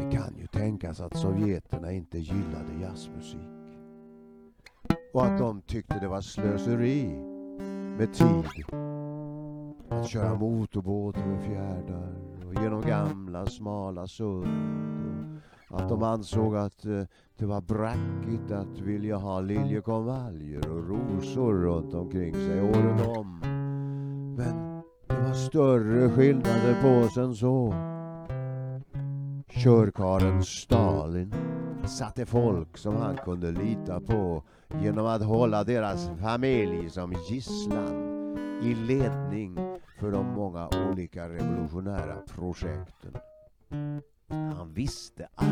Det kan ju tänkas att sovjeterna inte gillade jazzmusik. Och att de tyckte det var slöseri med tid att köra motorbåt över fjärdar och genom gamla smala sund. Och att de ansåg att eh, det var brackigt att vilja ha liljekonvaljer och rosor runt omkring sig året om. Men det var större skillnader på oss än så. Körkaren Stalin satte folk som han kunde lita på genom att hålla deras familj som gisslan i ledning för de många olika revolutionära projekten. Han visste allt.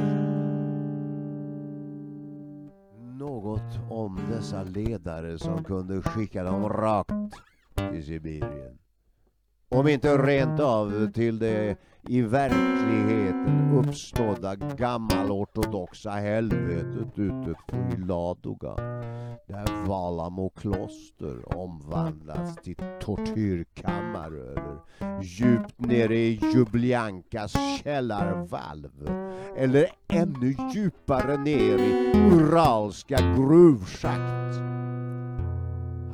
Något om dessa ledare som kunde skicka dem rakt till Sibirien. Om inte rent av till det i verkligheten uppstådda gammalortodoxa helvetet ute på Ladoga. Där Valamo kloster omvandlats till tortyrkammare eller djupt nere i Jubljankas källarvalv. Eller ännu djupare ner i Uralska gruvschakt.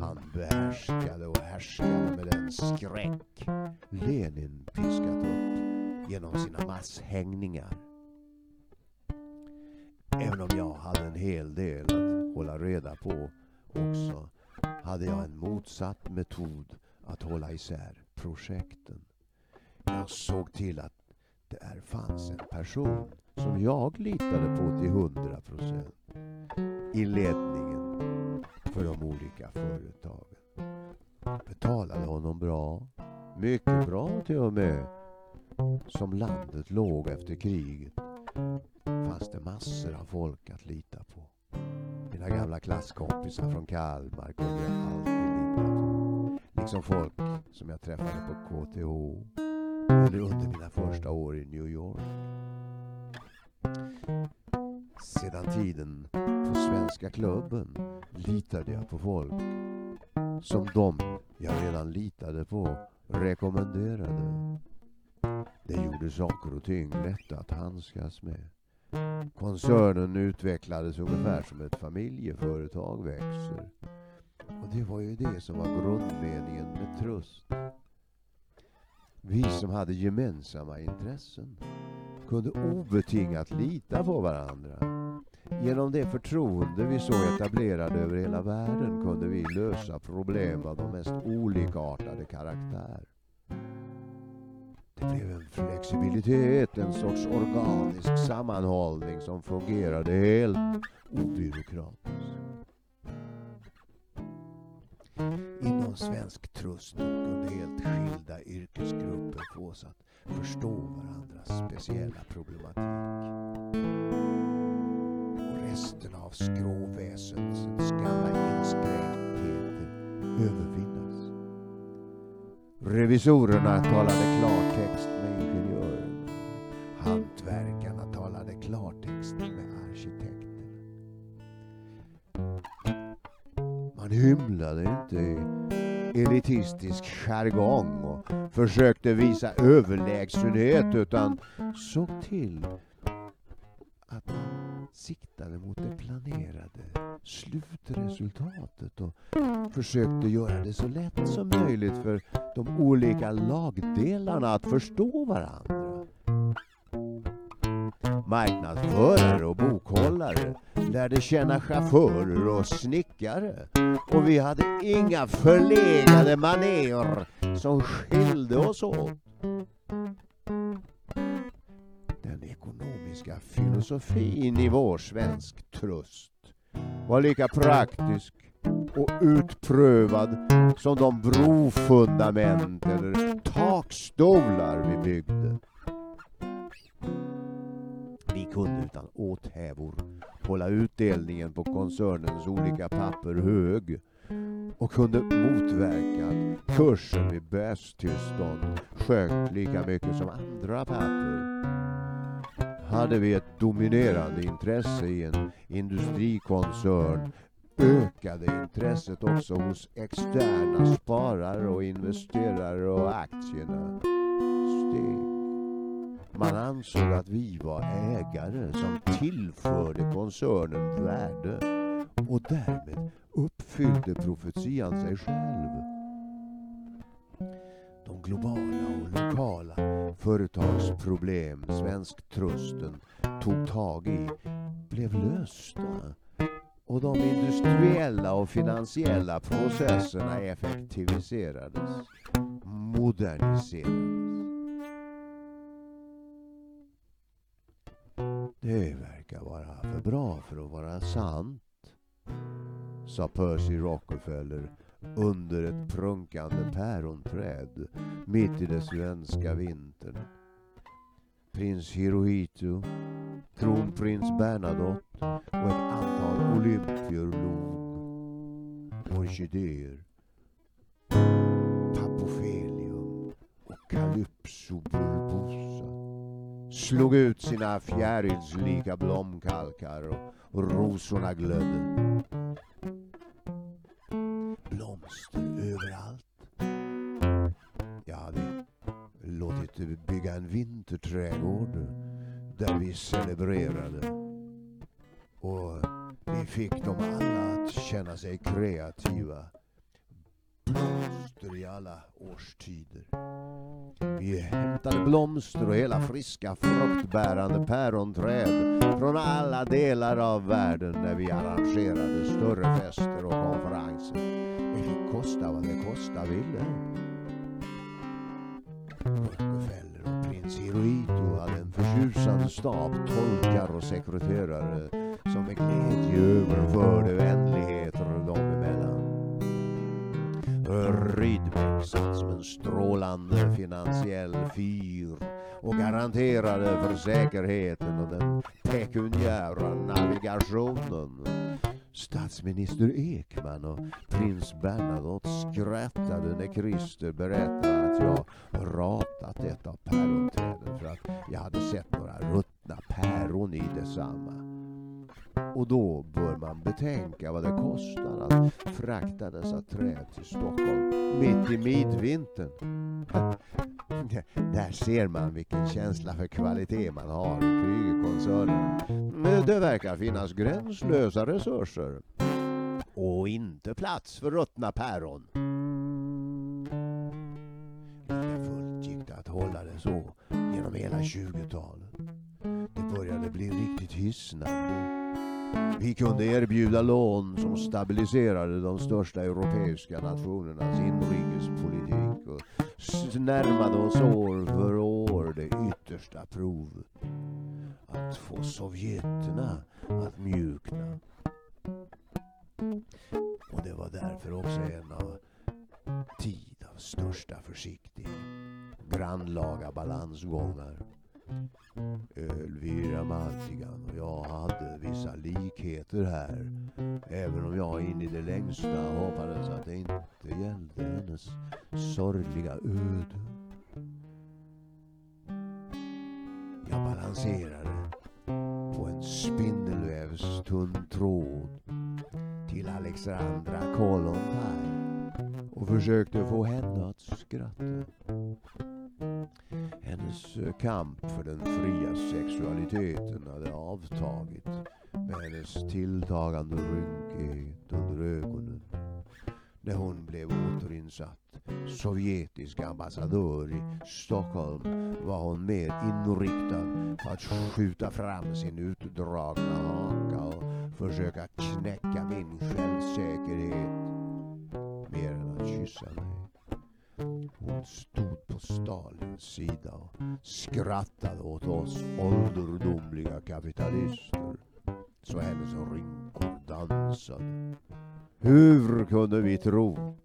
Han behärskade och härskade med den skräck Lenin piskat upp genom sina masshängningar. Även om jag hade en hel del att hålla reda på också hade jag en motsatt metod att hålla isär projekten. Jag såg till att där fanns en person som jag litade på till hundra procent i ledningen för de olika företagen. Betalade honom bra, mycket bra till och med. Som landet låg efter kriget fanns det massor av folk att lita på. Mina gamla klasskompisar från Kalmar kunde jag alltid lita på. Liksom folk som jag träffade på KTH eller under mina första år i New York. Sedan tiden på Svenska klubben litade jag på folk som de jag redan litade på rekommenderade. Det gjorde saker och ting lätta att handskas med. Koncernen utvecklades ungefär som ett familjeföretag växer. Och det var ju det som var grundmeningen med Trust. Vi som hade gemensamma intressen kunde obetingat lita på varandra. Genom det förtroende vi så etablerade över hela världen kunde vi lösa problem av de mest olikartade karaktär. Det blev en flexibilitet, en sorts organisk sammanhållning som fungerade helt obyråkratiskt. Inom svensk trust kunde helt skilda yrkesgrupper fås att förstå varandras speciella problematik. Och resten av skråväsendets gamla inskränktheter övervinnas. Revisorerna talade klartext med ingenjören. Hantverkarna talade klartext med arkitekten. Man hymlade inte i elitistisk jargong och försökte visa överlägsenhet utan såg till att man siktade mot det planerade slutresultatet och försökte göra det så lätt som möjligt för de olika lagdelarna att förstå varandra. Marknadsförare och bokhållare lärde känna chaufförer och snickare och vi hade inga förlegade maner som skilde oss åt. Den ekonomiska filosofin i vår svensk trust var lika praktisk och utprövad som de brofundament eller takstolar vi byggde. Vi kunde utan åthävor hålla utdelningen på koncernens olika papper hög och kunde motverka att kursen vid bästillstånd sjönk lika mycket som andra papper. Hade vi ett dominerande intresse i en industrikoncern ökade intresset också hos externa sparare och investerare och aktierna steg. Man ansåg att vi var ägare som tillförde koncernen värde och därmed uppfyllde profetian sig själv. De globala och lokala företagsproblem svensktrusten tog tag i blev lösta och de industriella och finansiella processerna effektiviserades, moderniserades. Det verkar vara för bra för att vara sant, sa Percy Rockefeller under ett prunkande päronträd mitt i den svenska vintern. Prins Hirohito, kronprins Bernadotte och ett antal olympier log. Orkidéer, Papofelium och Calypso bulbosa slog ut sina fjärilslika blomkalkar och rosorna glödde. Blomster överallt. Jag hade låtit typ bygga en vinterträdgård där vi celebrerade. Och vi fick dem alla att känna sig kreativa. Blomster i alla årstider. Vi hämtade blomster och hela friska fruktbärande päronträd från alla delar av världen när vi arrangerade större fester och konferenser. Det fick kosta vad det kosta ville. Rockefeller och prins Hirohito hade en förtjusande stab tolkar och sekreterare som med glädje överförde vänligheter dem emellan. Rydbeck satt som en strålande finansiell fyr och garanterade för säkerheten och den pekuniära navigationen. Statsminister Ekman och prins Bernadotte skrattade när Christer berättade att jag ratat ett av päronträden för att jag hade sett några ruttna päron i detsamma. Och då bör man betänka vad det kostar att frakta dessa träd till Stockholm mitt i midvintern. Där ser man vilken känsla för kvalitet man har i Krügerkoncernen. Det verkar finnas gränslösa resurser. Och inte plats för ruttna päron. Likafullt gick det att hålla det så genom hela 20-talet. Det började bli riktigt hisnande. Vi kunde erbjuda lån som stabiliserade de största europeiska nationernas inrikespolitik och närmade oss år för år det yttersta provet. Att få sovjeterna att mjukna. Och det var därför också en av tid av största försiktighet. Grannlaga balansgångar. Elvira Maltigan och jag hade vissa likheter här. Även om jag in i det längsta hoppades att det inte gällde hennes sorgliga öde. Jag balanserade på en spindelvävstunn tråd till Alexandra Kollontaj och försökte få henne att skratta. Hennes kamp för den fria sexualiteten hade avtagit med hennes tilltagande rynkighet under ögonen. När hon blev återinsatt sovjetisk ambassadör i Stockholm var hon mer inriktad på att skjuta fram sin utdragna haka och försöka knäcka min självsäkerhet mer än att kyssa mig. Hon stod på Stalins sida och skrattade åt oss ålderdomliga kapitalister så hennes rynkor dansade. Hur kunde vi tro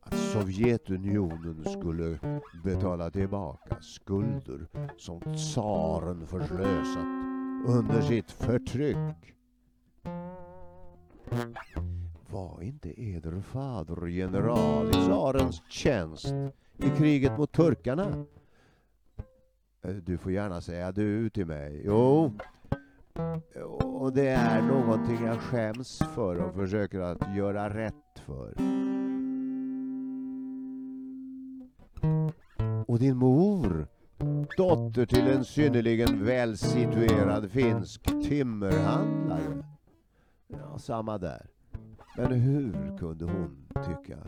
att Sovjetunionen skulle betala tillbaka skulder som tsaren förslösat under sitt förtryck? Var inte eder fader general i tsarens tjänst i kriget mot turkarna? Eh, du får gärna säga du till mig. Jo, och det är någonting jag skäms för och försöker att göra rätt för. Och din mor, dotter till en synnerligen välsituerad finsk timmerhandlare. Ja, samma där. Men hur kunde hon tycka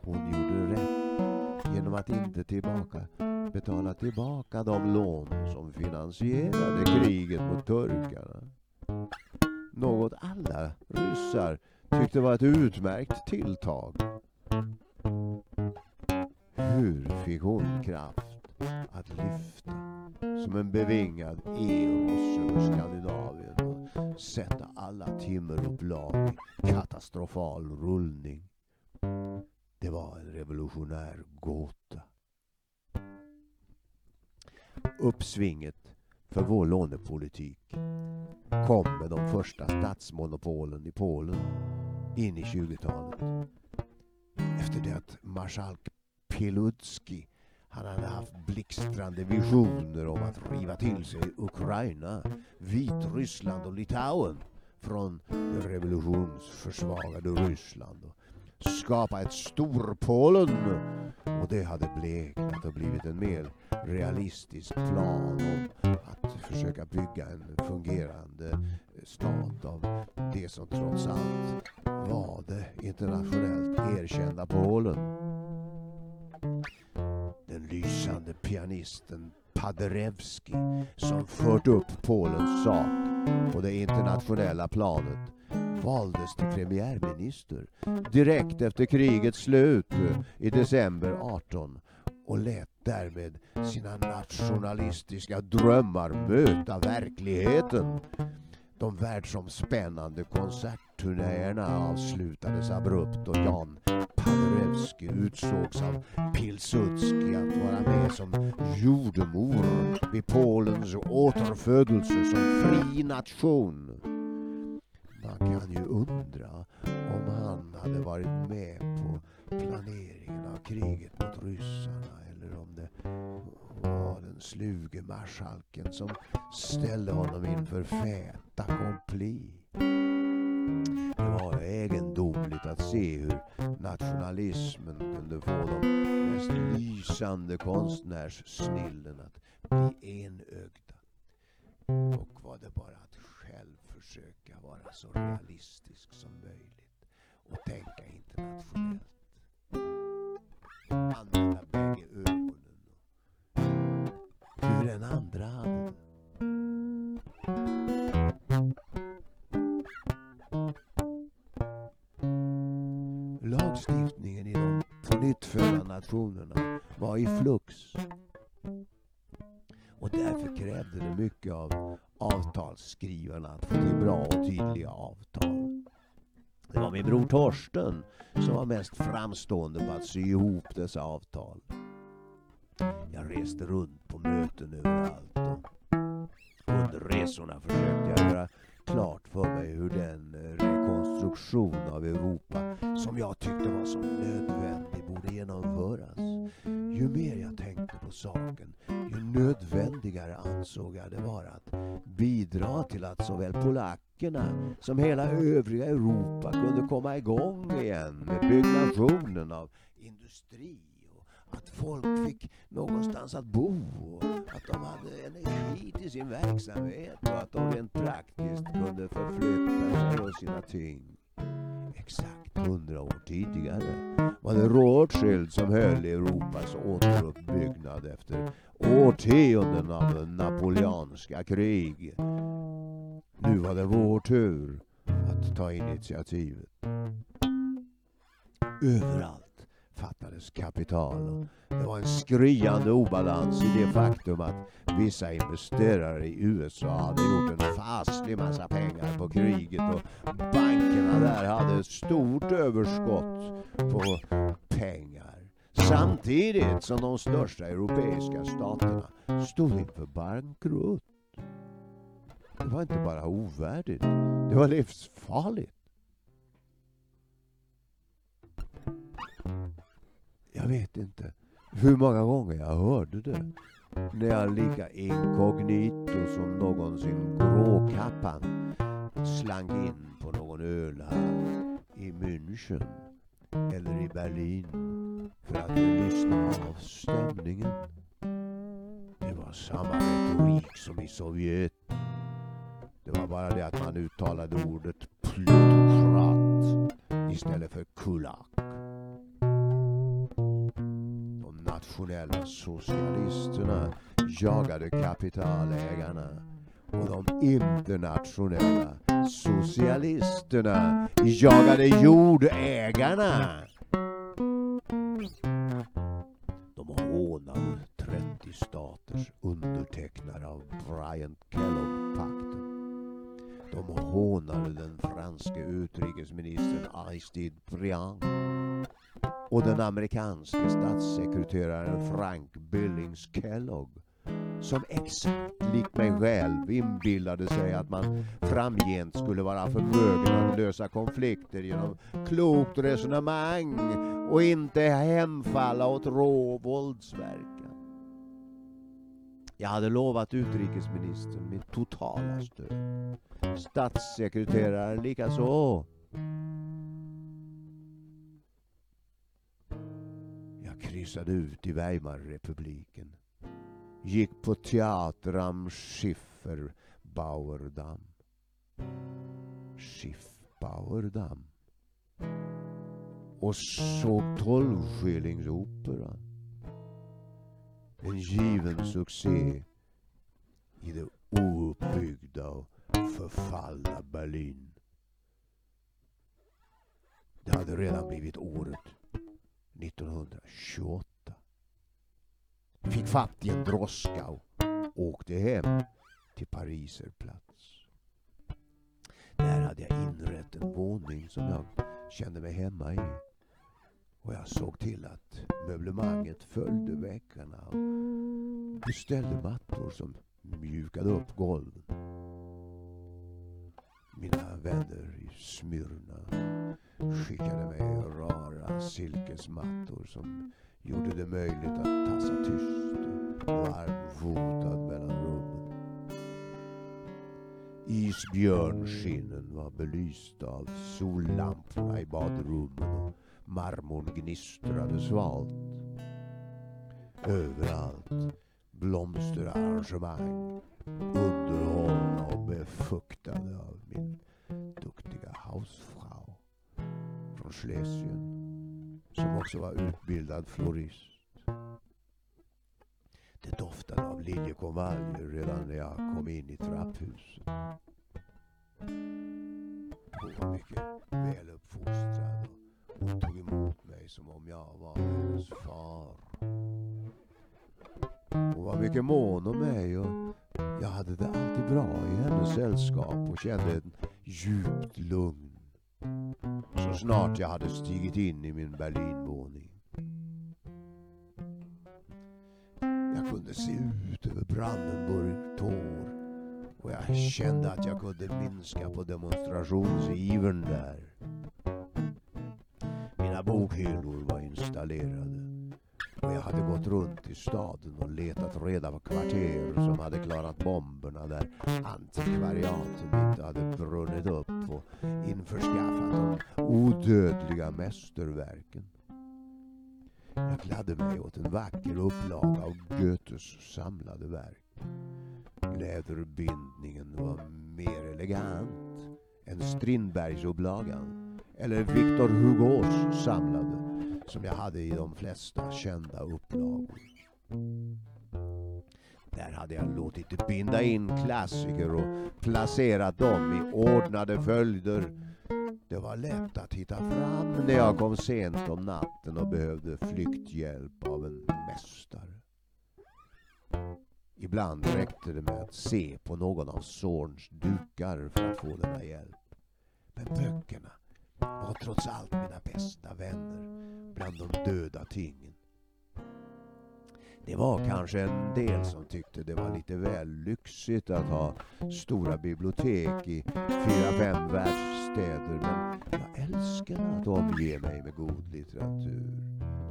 hon gjorde rätt genom att inte tillbaka betala tillbaka de lån som finansierade kriget mot turkarna? Något alla ryssar tyckte var ett utmärkt tilltag. Hur fick hon kraft att lyfta som en bevingad eos över Skandinavien och sätta alla timmerupplag i katastrofal rullning? Det var en revolutionär gåta. Uppsvinget för vår lånepolitik kom med de första statsmonopolen i Polen in i 20-talet. Efter det att marskalk Pilutski han hade haft blixtrande visioner om att riva till sig Ukraina, Vitryssland och Litauen från det revolutionsförsvagade Ryssland skapa ett Storpolen. Och det hade bleknat och blivit en mer realistisk plan om att försöka bygga en fungerande stat av det som trots allt var det internationellt erkända Polen. Den lysande pianisten Paderewski som fört upp Polens sak på det internationella planet valdes till premiärminister direkt efter krigets slut i december 18 och lät därmed sina nationalistiska drömmar möta verkligheten. De världsomspännande konsertturnéerna avslutades abrupt och Jan Paderewski utsågs av Pilsudski att vara med som jordemor vid Polens återfödelse som fri nation. Man kan ju undra om han hade varit med på planeringen av kriget mot ryssarna eller om det var den sluge marskalken som ställde honom inför fäta kompli. Det var egendomligt att se hur nationalismen kunde få de mest lysande konstnärssnillen att bli enögda. Och var det bara att försöka vara så realistisk som möjligt och tänka internationellt. Använda bägge ögonen hur den andra hade det. Lagstiftningen i de pånyttfödda nationerna var i flux. Och därför krävde det mycket av avtalsskrivarna att få till bra och tydliga avtal. Det var min bror Torsten som var mest framstående på att sy ihop dessa avtal. Jag reste runt på möten överallt och under resorna försökte jag göra klart för mig hur den eh, rekonstruktion av Europa som jag tyckte var så nödvändig borde genomföras. Ju mer jag tänkte på saken, ju nödvändigare ansåg jag det vara att bidra till att såväl polackerna som hela övriga Europa kunde komma igång igen med byggnationen av industri och att folk fick någonstans att bo och att de hade energi till sin verksamhet och att de rent praktiskt kunde förflytta sig och sina ting. Exakt hundra år tidigare var det Rothschild som höll Europas återuppbyggnad efter årtionden av napoleanska krig. Nu var det vår tur att ta initiativet. Överallt fattades kapital. Och det var en skriande obalans i det faktum att vissa investerare i USA hade gjort en faslig massa pengar på kriget och bankerna där hade ett stort överskott på pengar. Samtidigt som de största europeiska staterna stod inför bankrutt. Det var inte bara ovärdigt, det var livsfarligt. Jag vet inte hur många gånger jag hörde det. När jag lika inkognito som någonsin Gråkappan slank in på någon ölhall i München eller i Berlin för att lyssna av stämningen. Det var samma retorik som i Sovjet. Det var bara det att man uttalade ordet plutokrat istället för kulak. Nationella socialisterna jagade kapitalägarna och de internationella socialisterna jagade jordägarna. De hånade 30 staters undertecknare av Bryant Kellogg-pakten. De hånade den franske utrikesministern Aristide Briand och den amerikanske statssekreteraren Frank Billings Kellogg som exakt lik mig själv inbillade sig att man framgent skulle vara förmögen att lösa konflikter genom klokt resonemang och inte hemfalla åt rå våldsverkan. Jag hade lovat utrikesministern mitt totala stöd. Statssekreteraren likaså. Jag kryssade ut i Weimarrepubliken. Gick på Teater am Schifferbauerdamm. Schiffbauerdamm. Och såg tolvskillingsoperan. En given succé i det ouppbyggda och förfallna Berlin. Det hade redan blivit året 1928. Fick fatt i en droska och åkte hem till Pariserplats. Där hade jag inrett en våning som jag kände mig hemma i. Och jag såg till att möblemanget följde väggarna och beställde mattor som mjukade upp golven. Mina vänner i Smyrna skickade mig rara silkesmattor som gjorde det möjligt att tassa tyst och varmfotad mellan rummen. Isbjörnskinnen var belysta av sollamporna i badrummen och marmorn gnistrade svalt. Överallt blomsterarrangemang underhållna och befuktade av min duktiga Hausfrau från Schlesien som också var utbildad florist. Det doftade av liljekonvaljer redan när jag kom in i trapphuset. Hon var mycket väl uppfostrad och hon tog emot mig som om jag var hennes far. Hon var mycket mån om mig och jag hade det alltid bra i hennes sällskap och kände ett djupt lugn så snart jag hade stigit in i min Berlinvåning. Jag kunde se ut över Brandenburg Tor och jag kände att jag kunde minska på demonstrationsivern där. Mina bokhyllor var installerade och jag hade gått runt i staden och letat reda på kvarter som hade klarat bomberna där antikvariaten inte hade brunnit upp och införskaffat de odödliga mästerverken. Jag gladde mig åt en vacker upplaga av Goethes samlade verk. Läderbindningen var mer elegant än Strindbergsupplagan eller Victor Hugos samlade som jag hade i de flesta kända upplagor. Där hade jag låtit binda in klassiker och placerat dem i ordnade följder. Det var lätt att hitta fram när jag kom sent om natten och behövde flykthjälp av en mästare. Ibland räckte det med att se på någon av Zorns dukar för att få denna hjälp. Men böckerna var trots allt mina bästa vänner bland de döda tingen. Det var kanske en del som tyckte det var lite väl lyxigt att ha stora bibliotek i fyra, fem världsstäder men jag älskade att omge mig med god litteratur.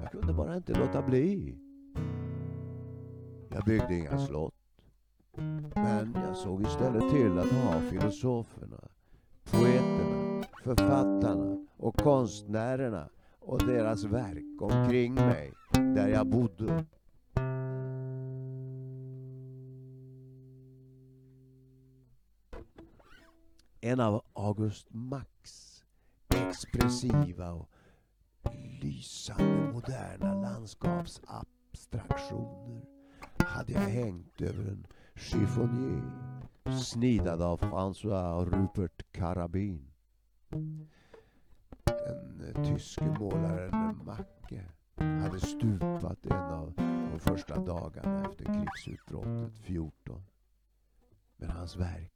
Jag kunde bara inte låta bli. Jag byggde inga slott. Men jag såg istället till att ha filosoferna, poeterna, författarna och konstnärerna och deras verk omkring mig där jag bodde. En av August Max expressiva och lysande moderna landskapsabstraktioner hade jag hängt över en chiffonier snidad av François Rupert Carabin. Den eh, tyske målaren Macke hade stupat en av de första dagarna efter krigsutbrottet 14. Men hans verk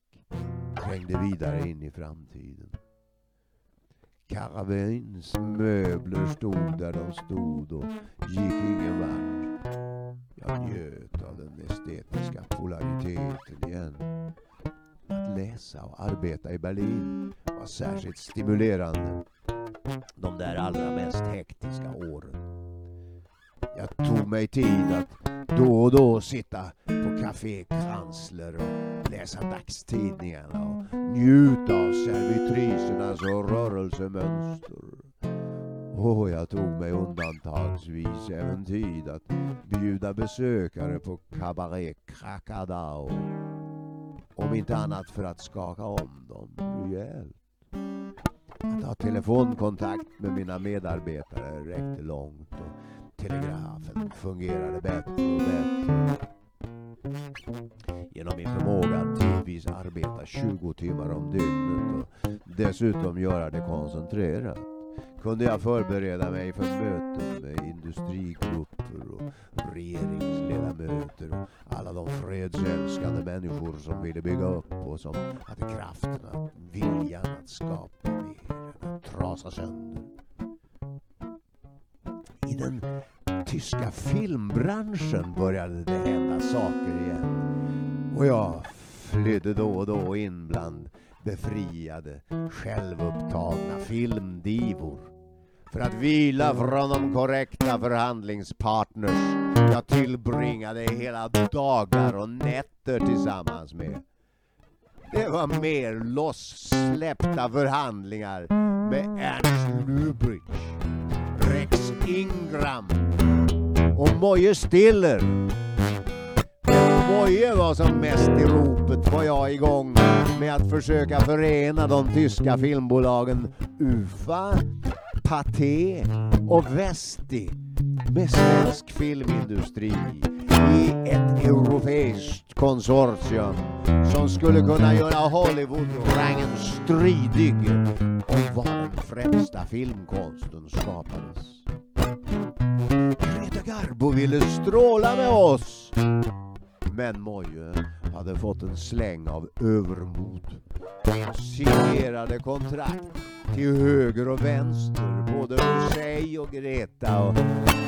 trängde vidare in i framtiden. Karavins möbler stod där de stod och gick ingen vart. Jag njöt av den estetiska polariteten igen. Att läsa och arbeta i Berlin var särskilt stimulerande de där allra mest hektiska åren. Jag tog mig tid att då och då sitta på Café Kranzler och läsa dagstidningarna och njuta av servitrisernas och rörelsemönster. Och jag tog mig undantagsvis även tid att bjuda besökare på Cabaret Krakadao. Om inte annat för att skaka om dem rejält. Att ha telefonkontakt med mina medarbetare räckte långt och telegrafen fungerade bättre och bättre. Genom min förmåga att arbeta 20 timmar om dygnet och dessutom göra det koncentrerat kunde jag förbereda mig för möten med industrigrupper och regeringsledamöter och alla de fredsälskande människor som ville bygga upp och som hade kraften att viljan att skapa mer än att trasa sönder. I den tyska filmbranschen började det hända saker igen och jag flydde då och då in bland befriade, självupptagna filmdivor för att vila från de korrekta förhandlingspartners jag tillbringade hela dagar och nätter tillsammans med. Det var mer lossläppta förhandlingar med Ernst Lubitsch, Rex Ingram och Moje Stiller. Boye var som mest i ropet var jag igång med att försöka förena de tyska filmbolagen UFA, Pathé och Vesti med svensk filmindustri i ett europeiskt konsortium som skulle kunna göra Hollywood-rangen stridig om var den främsta filmkonsten skapades. Greta Garbo ville stråla med oss men Moje eh, hade fått en släng av övermod. Signerade kontrakt till höger och vänster, både för sig och Greta. Och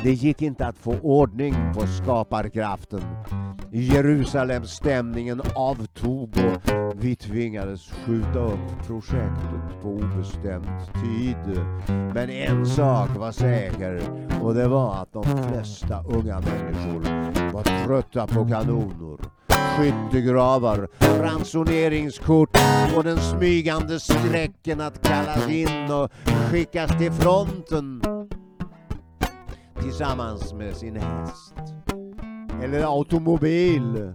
det gick inte att få ordning på skaparkraften. Jerusalemstämningen avtog och vi tvingades skjuta upp projektet på obestämd tid. Men en sak var säker och det var att de flesta unga människor var trötta på kanoner skyttegravar, ransoneringskort och den smygande skräcken att kallas in och skickas till fronten tillsammans med sin häst eller automobil.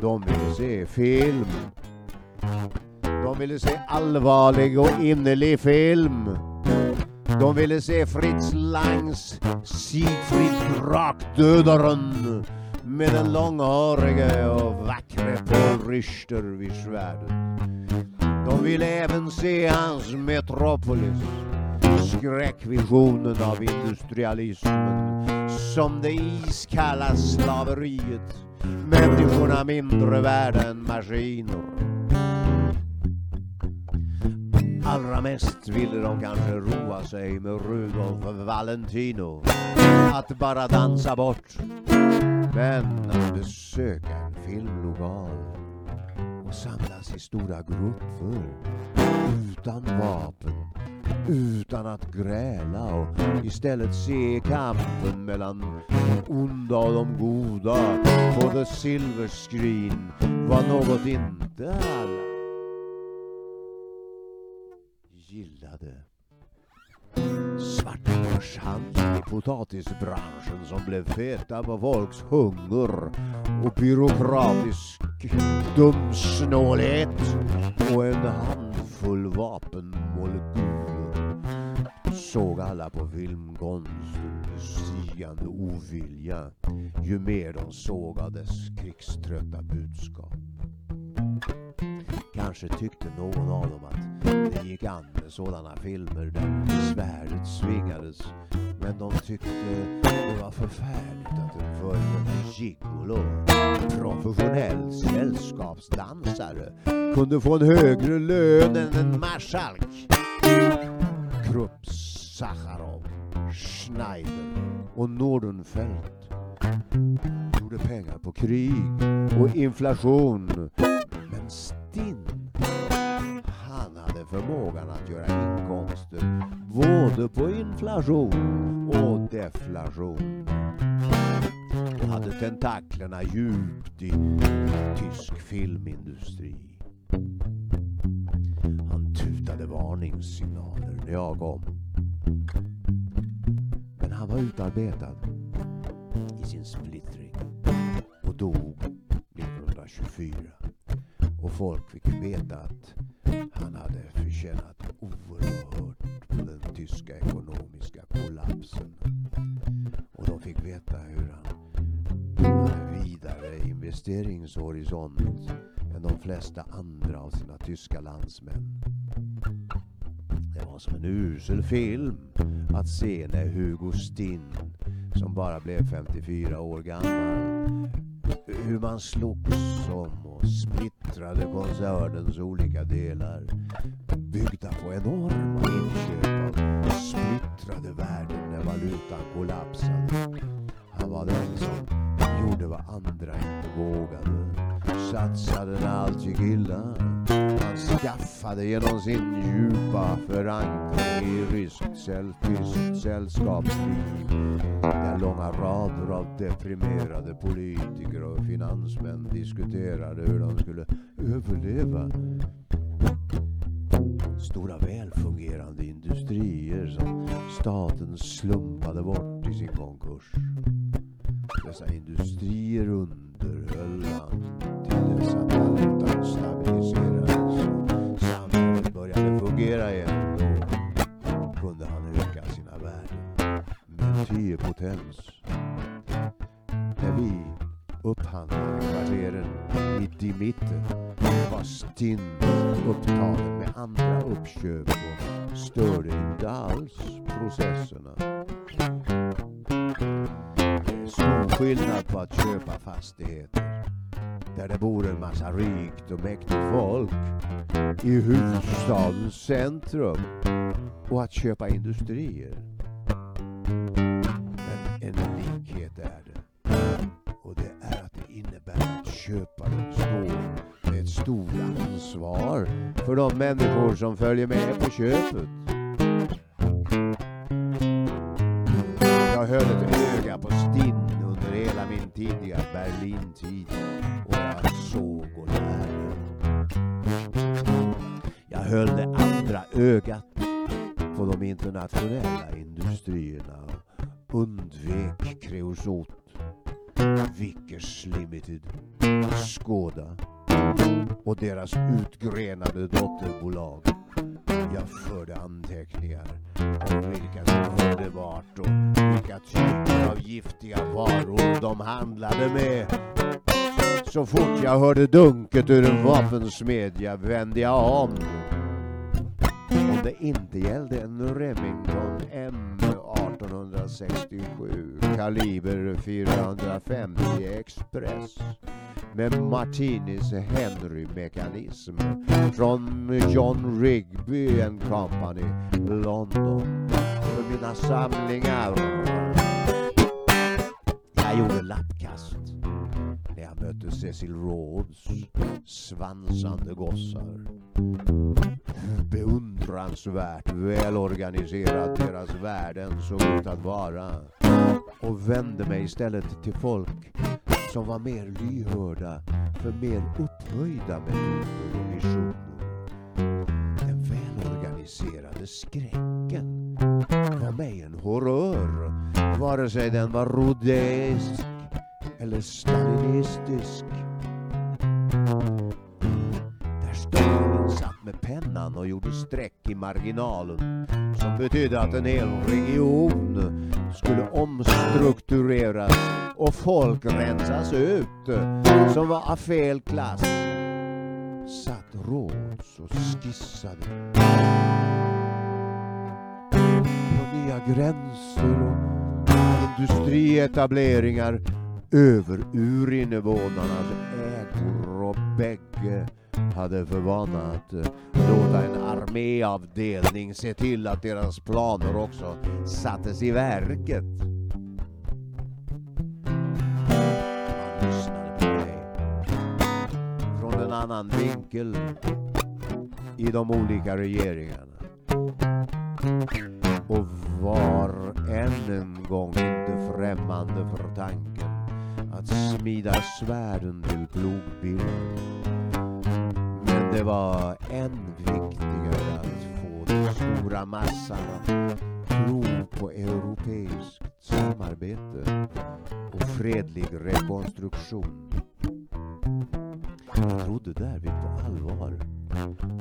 De ville se film. De ville se allvarlig och innerlig film. De ville se Fritz Langs Siegfried Drakdödaren med den långhårige och vackre Paul Richter vid svärdet. De ville även se hans Metropolis, skräckvisionen av industrialismen som det iskalla slaveriet, människorna mindre värda än maskiner. Allra mest ville de kanske roa sig med Rudolf Valentino. Att bara dansa bort. Men att besöka en filmlokal och samlas i stora grupper utan vapen, utan att gräla och istället se kampen mellan de onda och de goda på the silver screen var något inte alla gillade. Svartabörshandel i potatisbranschen som blev feta på folks hunger och byråkratisk dumsnålhet och en handfull vapenmolekyler såg alla på filmkonsten stigande ovilja ju mer de såg av dess krigströtta budskap. Kanske tyckte någon av dem att det gick an med sådana filmer där svärdet svingades. Men de tyckte det var förfärligt att en föredömlig gigolo, professionell sällskapsdansare, kunde få en högre lön än en marskalk. Krupp, Sacharov, Schneider och Nordenfelt gjorde pengar på krig och inflation. Men stint förmågan att göra inkomster både på inflation och deflation. Och hade tentaklerna djupt i tysk filmindustri. Han tutade varningssignaler när jag kom. Men han var utarbetad i sin splittring och dog 1924. Och folk fick veta att han hade förtjänat oerhört på den tyska ekonomiska kollapsen. Och de fick veta hur han hade vidare investeringshorisont än de flesta andra av sina tyska landsmän. Det var som en usel film att se när Hugo Stinn, som bara blev 54 år gammal, hur man slogs om splittrade koncernens olika delar byggda på enorma inköp av splittrade värden när valutan kollapsade. Han var den som gjorde vad andra inte vågade. Satsade när allt gick illa. Han skaffade genom sin djupa förankring i ryskt säll, tyst sällskapsliv där långa rader av deprimerade politiker och finansmän diskuterade hur de skulle överleva. Stora välfungerande industrier som staten slumpade bort i sin konkurs. Dessa industrier underhöll han till dess att valutan stabiliserades och samhället började fungera igen. Kompetens. När vi upphandlade kvarteren mitt i mitten var Stinn upptagen med andra uppköp och störde inte alls processerna. Det är stor skillnad på att köpa fastigheter där det bor en massa rikt och mäktigt folk i huvudstadens centrum och att köpa industrier. Men är det. Och det är att det innebär att köparen står med ett stort ansvar för de människor som följer med på köpet. Jag höll ett öga på Stinn under hela min tidiga Berlin-tid och jag såg och lärde. Jag höll det andra ögat på de internationella industrierna och undvek kreosot, Vickers Limited, Skoda och deras utgrenade dotterbolag. Jag förde anteckningar om vilka som hörde vart och vilka typer av giftiga varor de handlade med. Så fort jag hörde dunket ur en vapensmedja vände jag om. Om det inte gällde en Remington M 1867 kaliber 450 Express med Martinis Henry-mekanism från John Rigby and Company, London. För mina samlingar. Jag gjorde lappkast när jag mötte Cecil Rhodes svansande gossar. Beundransvärt välorganiserat deras värden såg ut att vara. Och vände mig istället till folk som var mer lyhörda för mer upphöjda metoder och visioner. Den välorganiserade skräcken var mig en horrör. Vare sig den var rhodesisk eller stalinistisk. Där Stalin satt med pennan och gjorde streck i marginalen. Som betydde att en hel region skulle omstruktureras och folk rensas ut som var av fel klass. Satt Råds och skissade. På nya gränser och industrietableringar över urinvånarnas ägor och bägge hade för vana att låta en arméavdelning se till att deras planer också sattes i verket. Man lyssnade på mig. Från en annan vinkel. I de olika regeringarna. Och var än en gång inte främmande för tanken att smida svärden till plogbillen. Men det var än viktigare att få den stora massan att tro på europeiskt samarbete och fredlig rekonstruktion. Jag trodde därvid på allvar,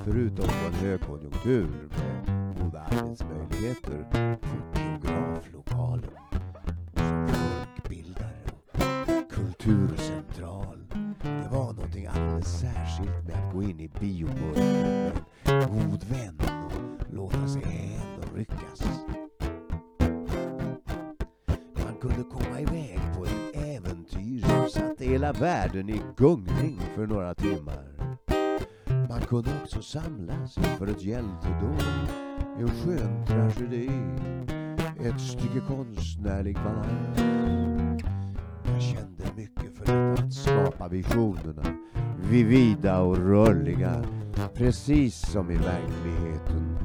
förutom på en högkonjunktur med goda arbetsmöjligheter, på biograflokalen kulturcentral. Det var någonting alldeles särskilt med att gå in i biomörkret med en god vän och låta sig hän och ryckas. Man kunde komma iväg på ett äventyr som satte hela världen i gungning för några timmar. Man kunde också samlas inför ett hjältedåd, en skön tragedi, ett stycke konstnärlig balans att skapa visionerna, vivida och rörliga, precis som i verkligheten,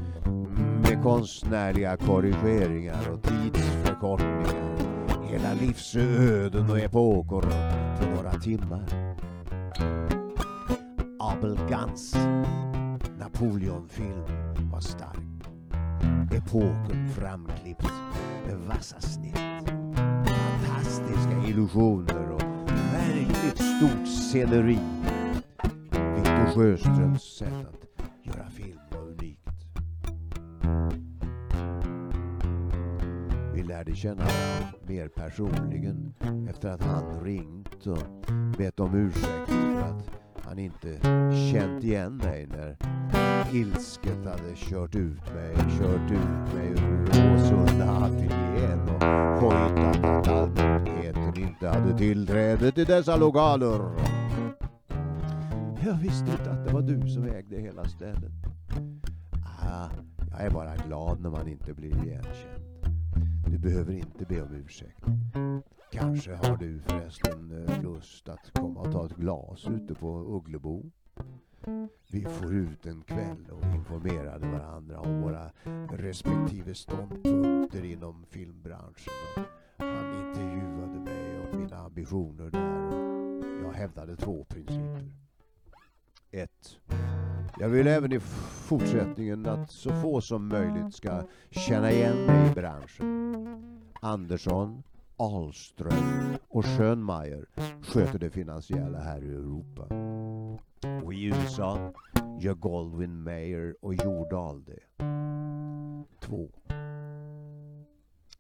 med konstnärliga korrigeringar och tidsförkortningar, hela livsöden och epoker för några timmar. Abel Gans Napoleonfilm var stark. Epoken framklippt med vassa snitt. Fantastiska illusioner löjligt stort sceneri. Victor Sjöströms sätt att göra film var unikt. Vi lärde känna varandra mer personligen efter att han ringt och bett om ursäkt för att han inte känt igen mig när ilsket hade kört ut mig, kört ut mig ur Råsunda ateljén och hojtat att allt inte hade tillträde till dessa lokaler. Jag visste inte att det var du som ägde hela stället. Ah, jag är bara glad när man inte blir igenkänd. Du behöver inte be om ursäkt. Kanske har du förresten eh, lust att komma och ta ett glas ute på Ugglebo? Vi får ut en kväll och informerade varandra om våra respektive ståndpunkter inom filmbranschen. Han intervjuade mig ambitioner där jag hävdade två principer. Ett. Jag vill även i fortsättningen att så få som möjligt ska känna igen mig i branschen. Andersson, Ahlström och Schönmeier sköter det finansiella här i Europa. Och i USA gör Goldwyn Mayer och Jordahl det. 2.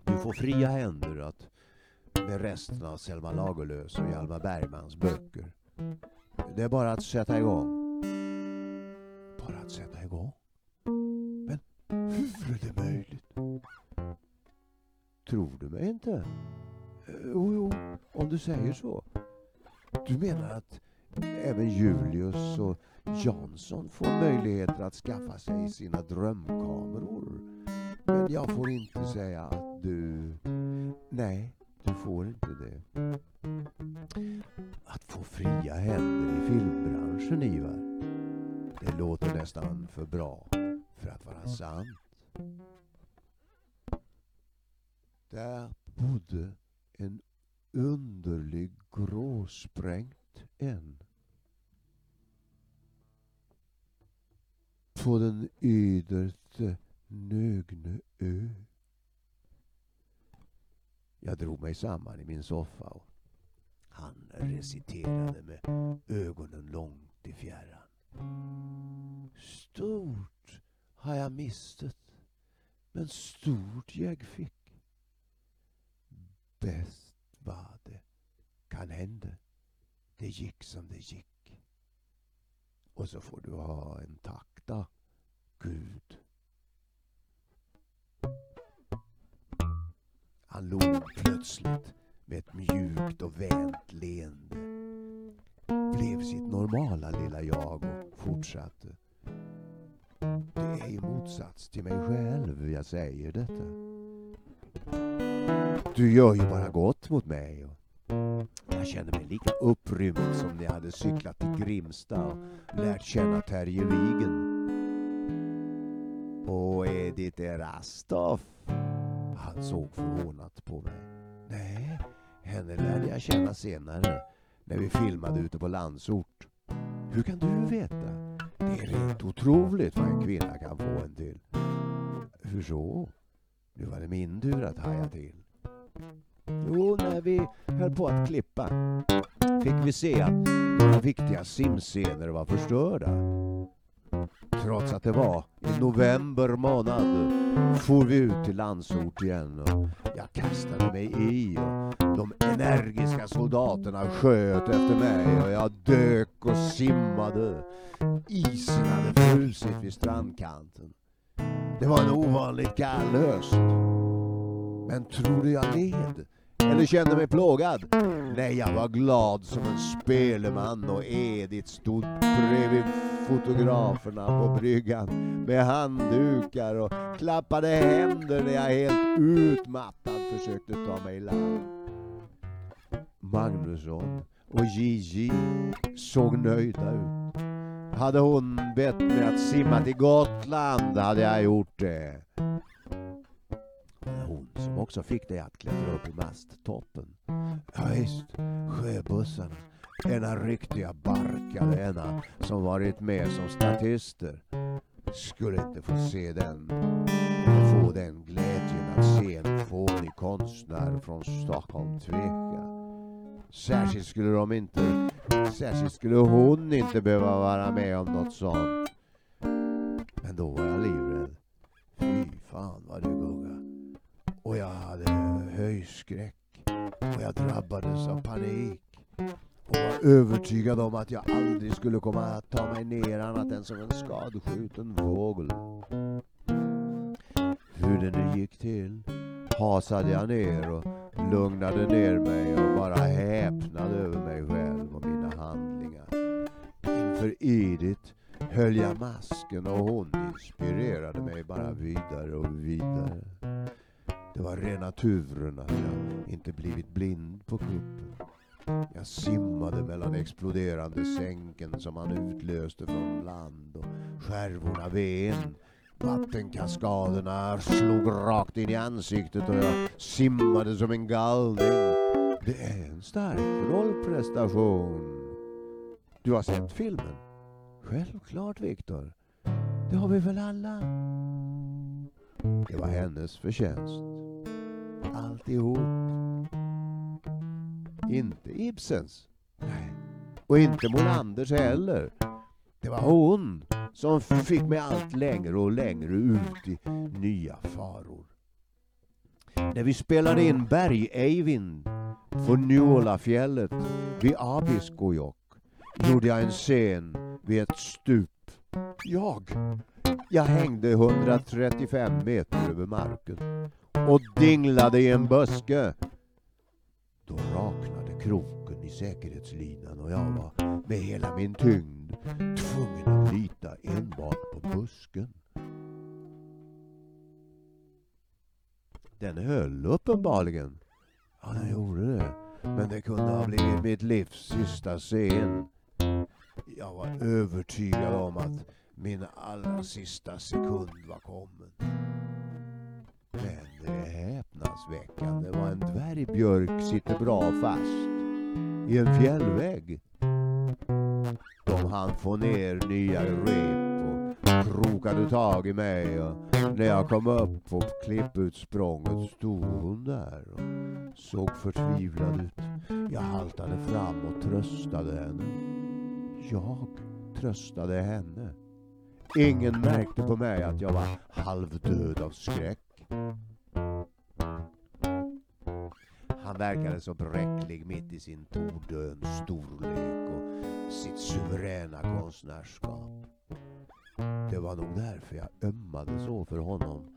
Du får fria händer att med resten av Selma Lagerlöfs och Hjalmar Bergmans böcker. Det är bara att sätta igång. Bara att sätta igång? Men hur är det möjligt? Tror du mig inte? Eh, jo, jo, om du säger så. Du menar att även Julius och Jansson får möjligheter att skaffa sig sina drömkameror. Men jag får inte säga att du... Nej, du får inte det. Att få fria händer i filmbranschen, Ivar. Det låter nästan för bra för att vara sant. Där bodde en underlig gråsprängt en. På den yderste Nögne ö. Jag drog mig samman i min soffa och han reciterade med ögonen långt i fjärran. Stort har jag mistet, men stort jag fick. Bäst var det, kan hända, det gick som det gick. Och så får du ha en tack då, Gud. Han log plötsligt med ett mjukt och vänt leende. Blev sitt normala lilla jag och fortsatte. Det är i motsats till mig själv jag säger detta. Du gör ju bara gott mot mig. Och jag känner mig lika upprymd som när jag hade cyklat till Grimsta och lärt känna Terje Vigen. Och Edith Erastoff? Han såg förvånat på mig. Nej, henne lärde jag känna senare när vi filmade ute på Landsort. Hur kan du veta? Det är rent otroligt vad en kvinna kan få en till. Hur så? Nu var det min tur att haja till. Jo, när vi höll på att klippa fick vi se att några viktiga simscener var förstörda. Trots att det var i november månad for vi ut till Landsort igen och jag kastade mig i och de energiska soldaterna sköt efter mig och jag dök och simmade. Isen hade frusit vid strandkanten. Det var en ovanligt kall höst. Men trodde jag led? Eller kände mig plågad? Nej, jag var glad som en speleman och Edith stod bredvid fotograferna på bryggan med handdukar och klappade händer när jag helt utmattad försökte ta mig i land. Magnusson och Gigi såg nöjda ut. Hade hon bett mig att simma till Gotland hade jag gjort det. Hon som också fick dig att klättra upp i masttoppen. Ja, visst, sjöbussarna. Ena riktiga barkade ena som varit med som statister. Skulle inte få se den, få den glädjen att se en fånig konstnär från Stockholm tveka. Särskilt skulle de inte, särskilt skulle hon inte behöva vara med om något sånt. Övertygad om att jag aldrig skulle komma att ta mig ner annat än som en skadskjuten fågel. Hur det nu gick till hasade jag ner och lugnade ner mig och bara häpnade över mig själv och mina handlingar. Inför Edith höll jag masken och hon inspirerade mig bara vidare och vidare. Det var rena turen att jag inte blivit blind på kuppen. Jag simmade mellan exploderande sänken som han utlöste från land och skärvorna ven. Vattenkaskaderna slog rakt in i ansiktet och jag simmade som en galning. Det är en stark rollprestation. Du har sett filmen? Självklart, Viktor. Det har vi väl alla? Det var hennes förtjänst. Alltihop. Mm. Inte Ibsens. Nej. Och inte Molanders heller. Det var hon som fick mig allt längre och längre ut i nya faror. När vi spelade in Berg-Eivind på Njolafjället vid Abiskojokk gjorde jag en scen vid ett stup. Jag, jag hängde 135 meter över marken och dinglade i en buske. Då raknade kroken i säkerhetslinan och jag var med hela min tyngd tvungen att lita enbart på busken. Den höll uppenbarligen. Ja, den gjorde det. Men det kunde ha blivit mitt livs sista scen. Jag var övertygad om att min allra sista sekund var kommen. Men det är häpnadsväckande vad en dvärgbjörk sitter bra fast i en fjällvägg. De hann få ner nya rep och krokade tag i mig och när jag kom upp på klipputsprånget stod hon där och såg förtvivlad ut. Jag haltade fram och tröstade henne. Jag tröstade henne. Ingen märkte på mig att jag var halvdöd av skräck. Han verkade så bräcklig mitt i sin tordöns storlek och sitt suveräna konstnärskap. Det var nog därför jag ömmade så för honom.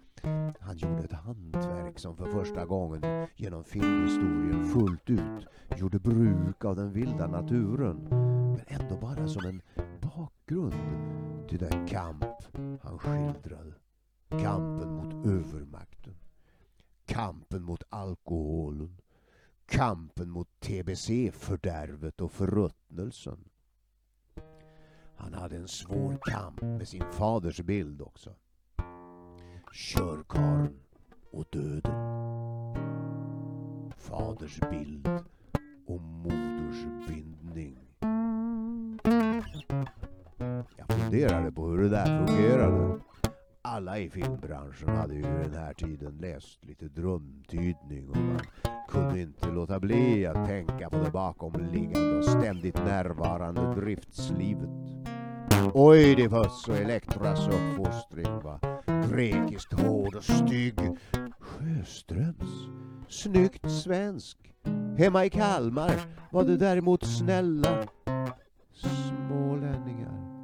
Han gjorde ett hantverk som för första gången genom filmhistorien fullt ut gjorde bruk av den vilda naturen. Men ändå bara som en bakgrund till den kamp han skildrade. Kampen mot övermakten. Kampen mot alkoholen. Kampen mot tbc-fördärvet och förruttnelsen. Han hade en svår kamp med sin faders bild också. Körkarn och döden. Faders bild och moders bindning. Jag funderade på hur det där fungerade. Alla i filmbranschen hade ju den här tiden läst lite drömtydning och man kunde inte låta bli att tänka på det bakomliggande och ständigt närvarande driftslivet. Oidipus och Elektras uppfostring var grekiskt hård och stygg. Sjöströms, snyggt svensk. Hemma i Kalmar var det däremot snälla smålänningar.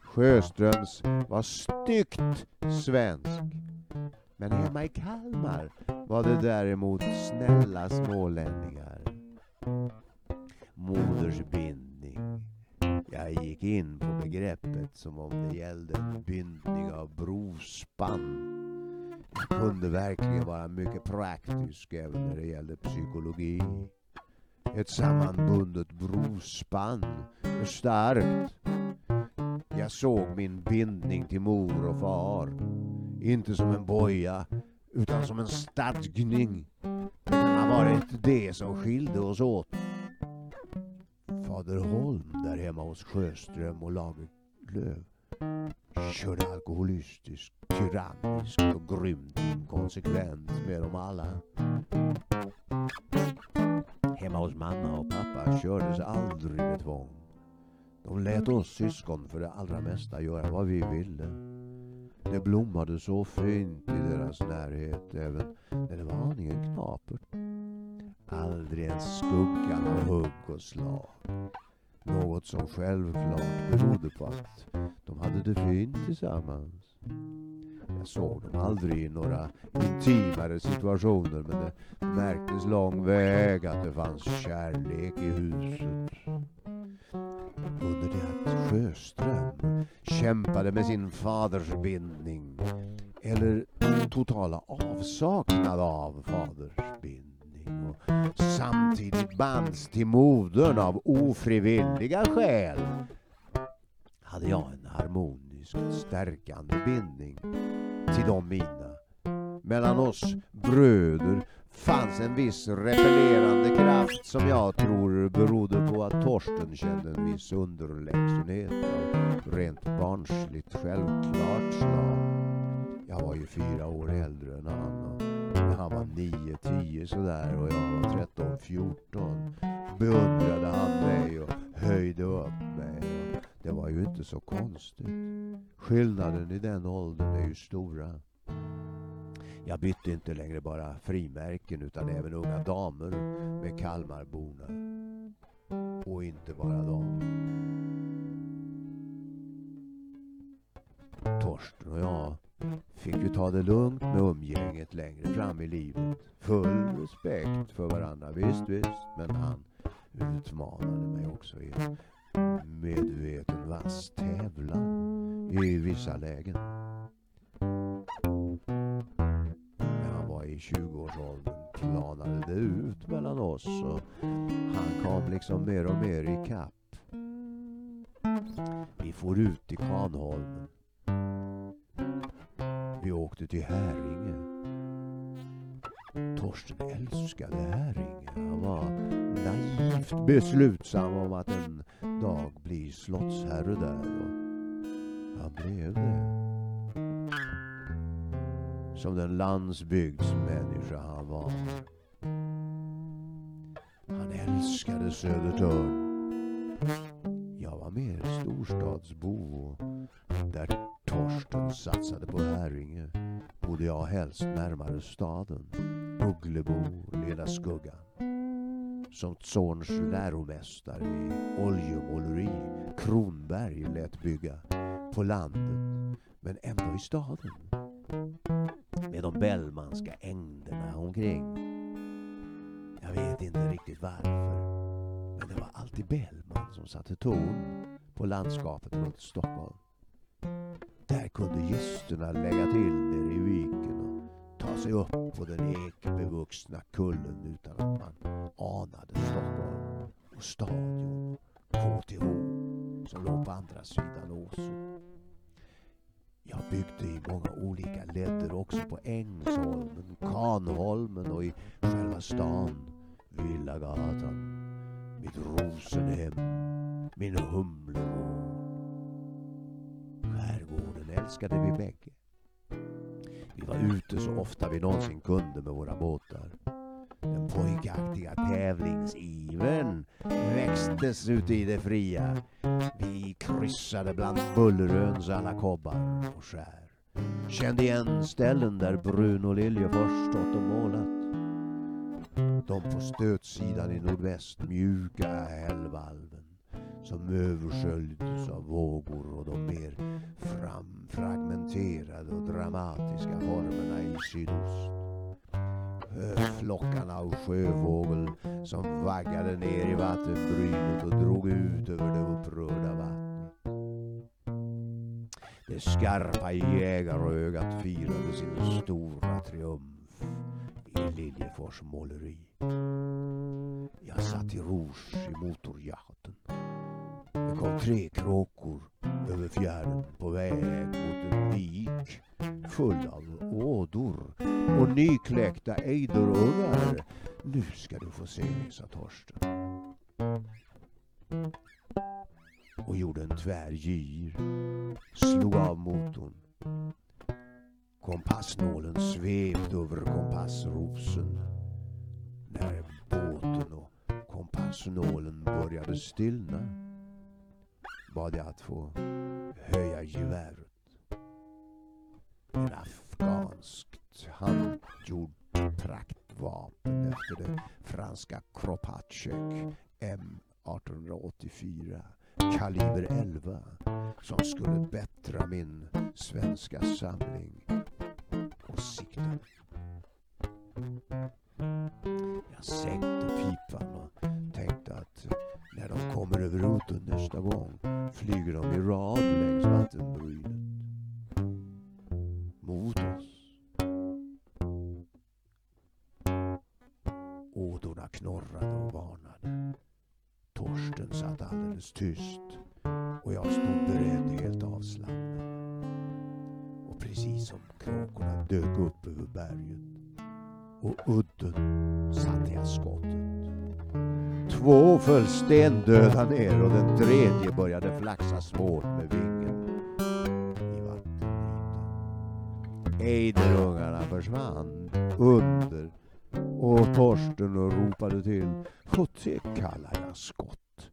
Sjöströms var styggt svensk. Men hemma i Kalmar var det däremot snälla smålänningar. Modersbindning. Jag gick in på begreppet som om det gällde en bindning av brospann. Jag kunde verkligen vara mycket praktisk även när det gällde psykologi. Ett sammanbundet brospann är starkt. Jag såg min bindning till mor och far. Inte som en boja, utan som en stadgning. Det kan ha varit det som skilde oss åt. Fader Holm där hemma hos Sjöström och Lagerlöf körde alkoholistiskt, tyranniskt och grymt inkonsekvent med dem alla. Hemma hos mamma och pappa kördes aldrig med tvång. De lät oss syskon för det allra mesta göra vad vi ville. Det blommade så fint i deras närhet även när det var aningen knapert. Aldrig en skugga av hugg och slag. Något som självklart berodde på att de hade det fint tillsammans. Jag såg dem aldrig i några intimare situationer men det märktes lång väg att det fanns kärlek i huset. Under det att Sjöström kämpade med sin fadersbindning eller totala avsaknad av fadersbindning och samtidigt bands till modern av ofrivilliga skäl hade jag en harmonisk, stärkande bindning till de mina. Mellan oss bröder fanns en viss repellerande kraft som jag tror berodde på att Torsten kände en viss underlägsenhet av rent barnsligt självklart slag. Jag var ju fyra år äldre än han och när han var nio, tio sådär och jag var tretton, fjorton beundrade han mig och höjde upp mig. Det var ju inte så konstigt. Skillnaden i den åldern är ju stora. Jag bytte inte längre bara frimärken utan även unga damer med Kalmarborna. Och inte bara dem. Torsten och jag fick ju ta det lugnt med umgänget längre fram i livet. Full respekt för varandra, visst visst. Men han utmanade mig också i en medveten vass tävlan i vissa lägen. I 20-årsåldern planade det ut mellan oss och han kom liksom mer och mer i kapp. Vi for ut i Kvarnholmen. Vi åkte till Häringe. Torsten älskade Häringe. Han var naivt beslutsam om att en dag bli slottsherre där. Och Han blev det. Som den landsbygdsmänniska han var. Han älskade Södertörn. Jag var mer storstadsbo och där Torsten satsade på Häringe bodde jag helst närmare staden. Ugglebo, Lilla Skuggan. Som Zorns läromästare i oljemåleri Kronberg lät bygga på landet men ändå i staden. Med de Bellmanska ängderna omkring. Jag vet inte riktigt varför. Men det var alltid Bellman som satte ton på landskapet runt Stockholm. Där kunde gästerna lägga till nere i viken och ta sig upp på den ekbevuxna kullen utan att man anade Stockholm och Stadion och KTH som låg på andra sidan åsen. Jag byggde i många olika ledder också på Ängsholmen, Kanholmen och i själva stan, Villagatan, mitt Rosenhem, min Humlegård. Skärgården älskade vi bägge. Vi var ute så ofta vi någonsin kunde med våra båtar. Den pojkaktiga tävlingsivern växtes ute i det fria. Vi kryssade bland Bulleröns alla kobbar och skär. Kände igen ställen där Bruno Liljefors stått och målat. De på stötsidan i nordväst mjuka hällvalven som översköljdes av vågor och de mer framfragmenterade och dramatiska formerna i sydost. Flockarna av sjövågel som vaggade ner i vattenbrynet och drog ut över det upprörda vattnet. Det skarpa jägarögat firade sin stora triumf i Liljefors måleri. Jag satt i rouge i motorjachten. Det kom tre kråkor över fjärden på väg mot en vik full av ådor och nykläckta ejderungar. Nu ska du få se, sa Torsten. Och gjorde en tvärgir. Slog av motorn. Kompassnålen svepte över kompassrosen. När båten och kompassnålen började stillna bad jag att få höja geväret. En afghanskt handgjord praktvapen efter det franska Kropatschek M1884 kaliber 11 som skulle bättra min svenska samling och sikte. Jag sänkte pipan flyger de i rad längs vattenbrynet. Mot oss. Ådorna knorrade och varnade. Torsten satt alldeles tyst och jag stod beredd helt avslappnad. Och precis som kråkorna dök upp över berget och udden Två föll stendöda ner och den tredje började flaxa svårt med vingen i vattenytan. Ejderungarna försvann under och Torsten ropade till och det kallar jag skott.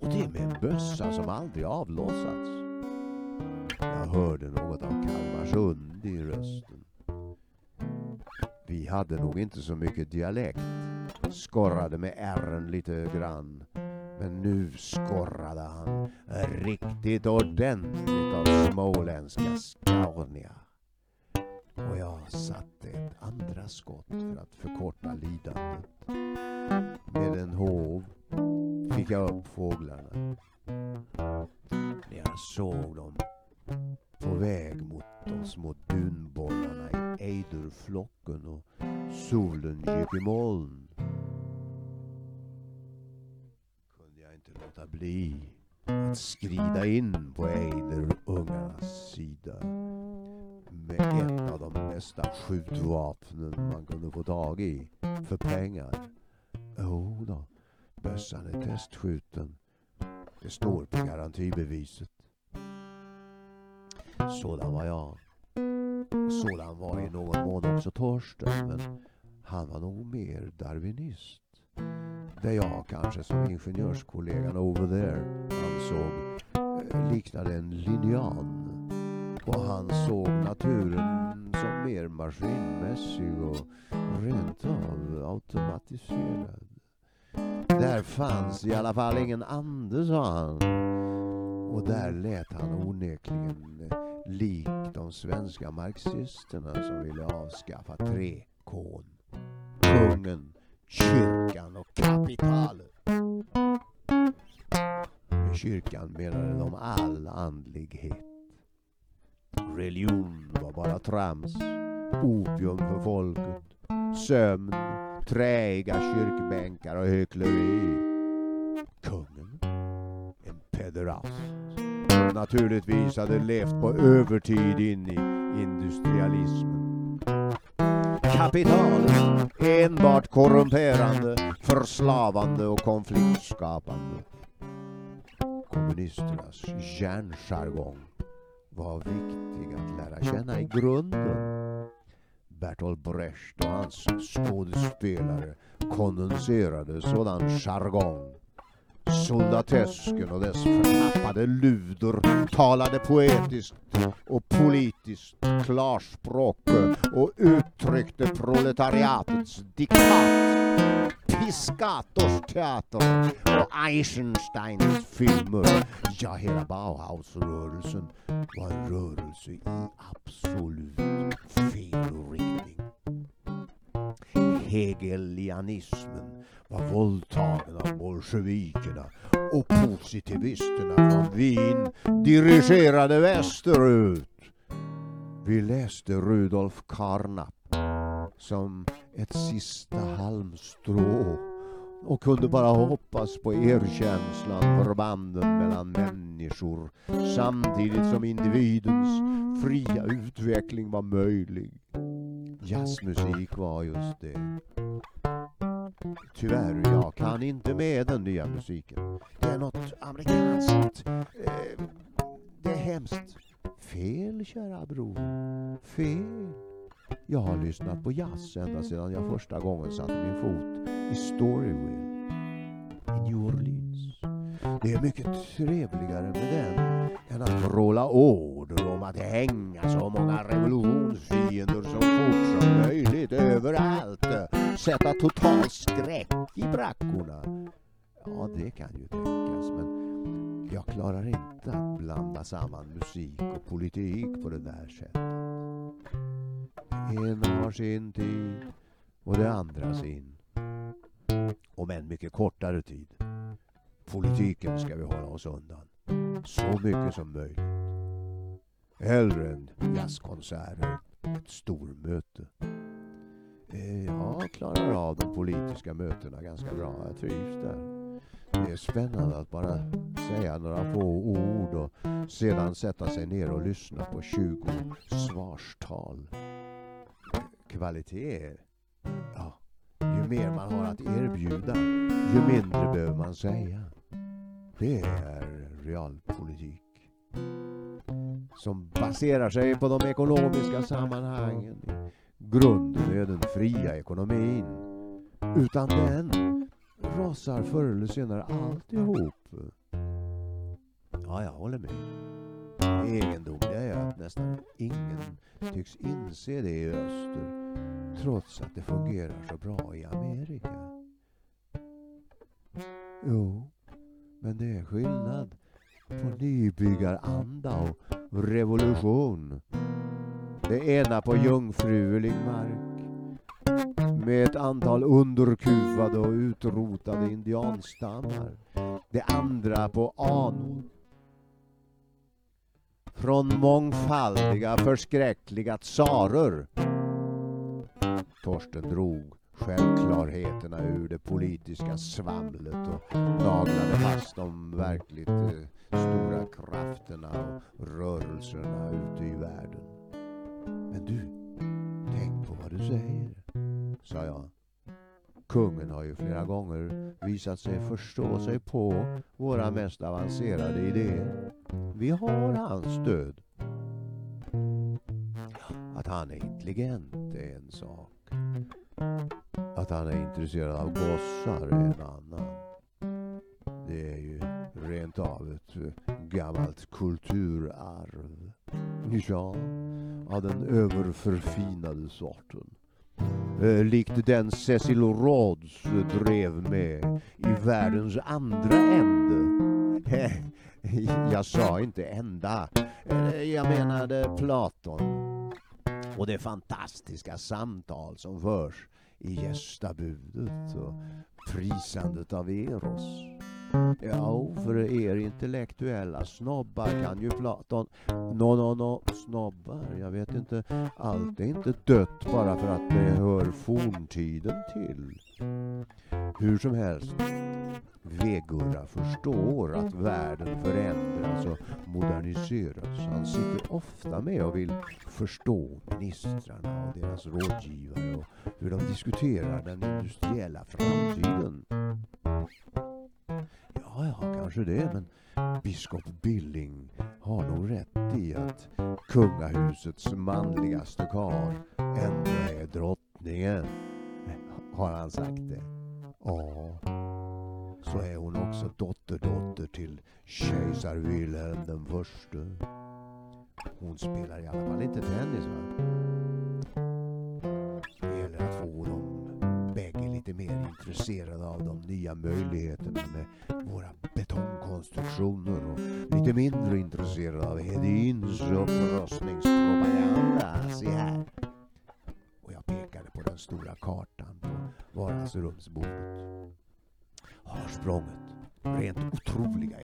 Och det med en bössa som aldrig avlossats. Jag hörde något av Kalmarsund i rösten. Vi hade nog inte så mycket dialekt. Skorrade med ärren lite grann. Men nu skorrade han riktigt ordentligt av småländska Scania. Och jag satte ett andra skott för att förkorta lidandet. Med en håv fick jag upp fåglarna. När jag såg dem på väg mot de små dunbollarna i ejderflocken och solen gick i moln jag inte låta bli att skrida in på ejderungarnas sida med ett av de bästa skjutvapnen man kunde få tag i för pengar. Jo då, bössan är testskjuten. Det står på garantibeviset. Sådan var jag. Sådan var i någon mån också Torsten, men han var nog mer darwinist. Det jag kanske som ingenjörskollegan over there ansåg eh, liknade en linjan. Och han såg naturen som mer maskinmässig och rent av automatiserad. Där fanns i alla fall ingen ande, sa han. Och där lät han onekligen eh, lik de svenska marxisterna som ville avskaffa tre kon. Kungen, kyrkan och kapitalet. Med kyrkan menade de all andlighet. Religion var bara trams, opium för folket, sömn, träiga kyrkbänkar och hyckleri. Kungen, en pederast, naturligtvis hade levt på övertid in i industrialismen kapital enbart korrumperande, förslavande och konfliktskapande. Kommunisternas järnjargong var viktig att lära känna i grunden. Bertolt Brecht och hans skådespelare kondenserade sådan jargong. Soldatesken och dess förtappade luder talade poetiskt och politiskt klarspråk och uttryckte proletariatets diktat. Piscators teater och Eisensteins filmer. Ja, hela Bauhausrörelsen var en rörelse i absolut fel riktning. Hegelianismen var våldtagen av bolsjevikerna och positivisterna från Wien dirigerade västerut. Vi läste Rudolf Carnap som ett sista halmstrå och kunde bara hoppas på erkänslan för banden mellan människor samtidigt som individens fria utveckling var möjlig. Jazzmusik var just det. Tyvärr, jag kan inte med den nya musiken. Det är något amerikanskt. Eh, det är hemskt. Fel, kära bror. Fel. Jag har lyssnat på jazz ända sedan jag första gången satte min fot i Storyville i New Orleans. Det är mycket trevligare med den än att vråla order om att hänga så många revolutionsfiender som fort som möjligt överallt. Sätta total skräck i brackorna. Ja, det kan ju tänkas, men jag klarar inte att blanda samman musik och politik på det där sättet. En har sin tid och det andra sin. Om en mycket kortare tid. Politiken ska vi hålla oss undan. Så mycket som möjligt. Hellre än jazzkonserter, ett stormöte. Eh, Jag klarar av de politiska mötena ganska bra. Jag trivs där. Det är spännande att bara säga några få ord och sedan sätta sig ner och lyssna på 20 svarstal. Kvalitet, ja, ju mer man har att erbjuda, ju mindre behöver man säga. Det är realpolitik. Som baserar sig på de ekonomiska sammanhangen. Grunden är den fria ekonomin. Utan den rasar förr eller senare alltihop. Ja, jag håller med. Det egendomliga är att nästan ingen tycks inse det i öster trots att det fungerar så bra i Amerika. Jo, men det är skillnad på nybyggaranda och revolution. Det ena på jungfrulig mark med ett antal underkuvade och utrotade indianstammar. Det andra på anor från mångfaldiga förskräckliga tsarer. Torsten drog självklarheterna ur det politiska svamlet och naglade fast de verkligt eh, stora krafterna och rörelserna ute i världen. Men du, tänk på vad du säger, sa jag. Kungen har ju flera gånger visat sig förstå sig på våra mest avancerade idéer. Vi har hans stöd. Att han är intelligent är en sak. Att han är intresserad av gossar är en annan. Det är ju rent av ett eh, gammalt kulturarv. Ja, av den överförfinade sorten. Eh, likt den Cecil Rhodes drev med i världens andra ände. Jag sa inte ända. Eh, jag menade Platon. Och det fantastiska samtal som förs i gästabudet och prisandet av Eros. Ja, för er intellektuella snobbar kan ju Platon... No, no, no, snobbar, jag vet inte. Allt är inte dött bara för att det hör forntiden till. Hur som helst, Vegurra förstår att världen förändras och moderniseras. Han sitter ofta med och vill förstå ministrarna och deras rådgivare och hur de diskuterar den industriella framtiden. Ja, ja, kanske det, men biskop Billing har nog rätt i att kungahusets manligaste karl ändå är drottningen. Har han sagt det? Ja. Så är hon också dotterdotter till kejsar Wilhelm den förste. Hon spelar i alla fall inte tennis va? Intresserade av de nya möjligheterna med våra betongkonstruktioner och lite mindre intresserade av Hedins upprustningspropaganda. Se här. Och jag pekade på den stora kartan på vardagsrumsbordet. Har språnget. Rent otroliga